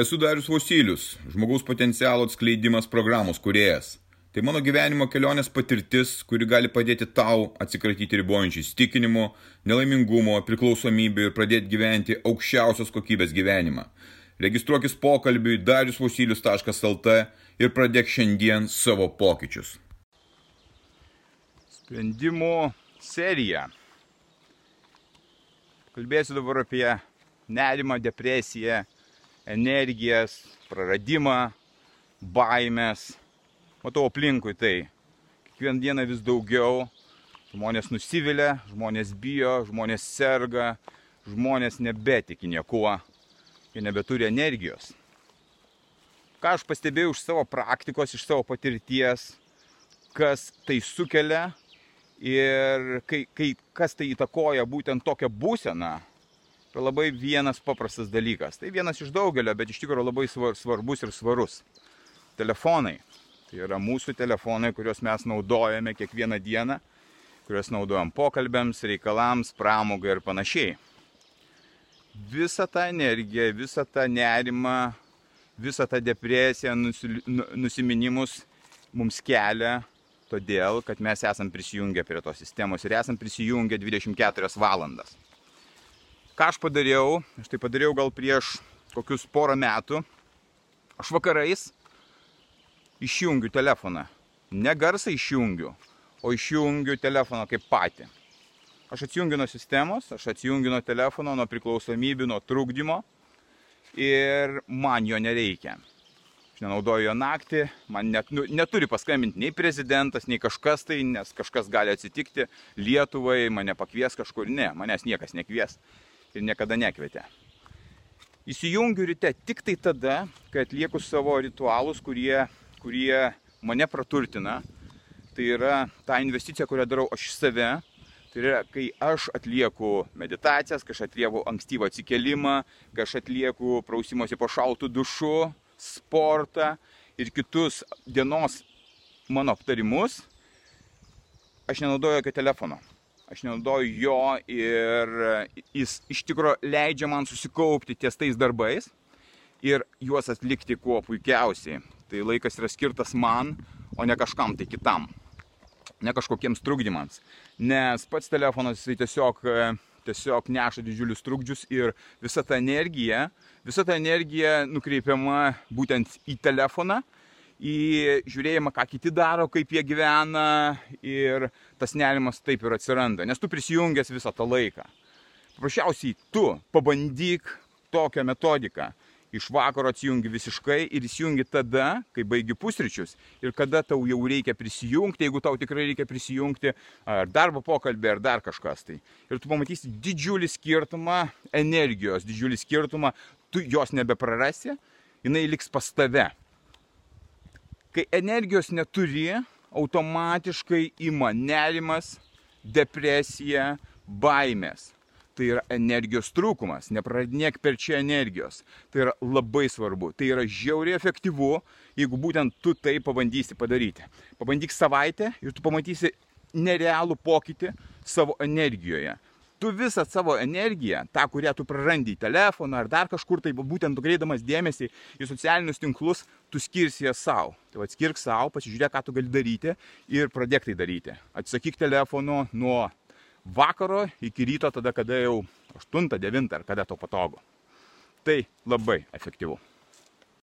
Esu Darius Vosilius, žmogaus potencialo atskleidimas programos kuriejas. Tai mano gyvenimo kelionės patirtis, kuri gali padėti tau atsikratyti ribojančių įstikinimų, nelaimingumo, priklausomybių ir pradėti gyventi aukščiausios kokybės gyvenimą. Registruokis pokalbiui dariusvosilius.lt ir pradėk šiandien savo pokyčius. Sprendimų serija. Kalbėsiu dabar apie nerimą, depresiją, energijas, praradimą, baimės. Matau aplinkui tai. Kiekvieną dieną vis daugiau. Žmonės nusivilia, žmonės bijo, žmonės serga, žmonės nebetiki niekuo. Jie nebeturi energijos. Ką aš pastebėjau iš savo praktikos, iš savo patirties, kas tai sukelia ir kai, kai, kas tai įtakoja būtent tokią būseną, yra labai vienas paprastas dalykas. Tai vienas iš daugelio, bet iš tikrųjų labai svarbus ir svarus. Telefonai. Tai yra mūsų telefonai, kuriuos mes naudojame kiekvieną dieną, kuriuos naudojam pokalbėms, reikalams, pramogai ir panašiai. Visą tą energiją, visą tą nerimą, visą tą depresiją, nu, nusiminimus mums kelia todėl, kad mes esam prisijungę prie tos sistemos ir esam prisijungę 24 valandas. Ką aš padariau? Aš tai padariau gal prieš kokius porą metų. Aš vakarais išjungiu telefoną. Ne garsą išjungiu, o išjungiu telefoną kaip patį. Aš atsijungiu nuo sistemos, aš atsijungiu nuo telefono, nuo priklausomybių, nuo trukdymo ir man jo nereikia. Aš nenaudoju jo naktį, man net, nu, neturi paskambinti nei prezidentas, nei kažkas tai, nes kažkas gali atsitikti Lietuvai, mane pakvies kažkur, ne, manęs niekas nekvies ir niekada nekvietė. Įsijungiu ryte tik tai tada, kai atlieku savo ritualus, kurie, kurie mane praturtina. Tai yra ta investicija, kurią darau aš į save. Tai yra, kai aš atlieku meditacijas, kai aš atlieku ankstyvą atsikelimą, kai aš atlieku prausimosi po šaltų dušu, sportą ir kitus dienos mano aptarimus, aš nenaudoju jokio telefono aš nenaudoju jo ir jis iš tikrųjų leidžia man susikaupti ties tais darbais ir juos atlikti kuo puikiausiai. Tai laikas yra skirtas man, o ne kažkam tai kitam. Ne kažkokiems trukdymams. Nes pats telefonas jisai tiesiog, tiesiog neša didžiulius trukdžius ir visa ta energija, visa ta energija nukreipiama būtent į telefoną į žiūrėjimą, ką kiti daro, kaip jie gyvena ir tas nerimas taip ir atsiranda, nes tu prisijungęs visą tą laiką. Paprasčiausiai tu pabandyk tokią metodiką. Iš vakaro atsijungi visiškai ir įsijungi tada, kai baigi pusryčius ir kada tau jau reikia prisijungti, jeigu tau tikrai reikia prisijungti ar darbo pokalbį, ar dar kažkas tai. Ir tu pamatysi didžiulį skirtumą energijos, didžiulį skirtumą, tu jos nebeprarasi, jinai liks pas tave kai energijos neturi, automatiškai ima nerimas, depresija, baimės. Tai yra energijos trūkumas, nepraradinėk per čia energijos. Tai yra labai svarbu, tai yra žiauriai efektyvu, jeigu būtent tu tai pabandysi padaryti. Pabandyk savaitę ir tu pamatysi nerealų pokytį savo energijoje tu visą savo energiją, tą, kurią tu prarandi į telefoną ar dar kažkur, tai būtent nukreidamas dėmesį į socialinius tinklus, tu skirsi ją savo. Tai atskirk savo, pasižiūrėk, ką tu gali daryti ir pradėk tai daryti. Atsisakyk telefonų nuo vakaro iki ryto, tada kada jau 8-9 ar kada to patogu. Tai labai efektyvu.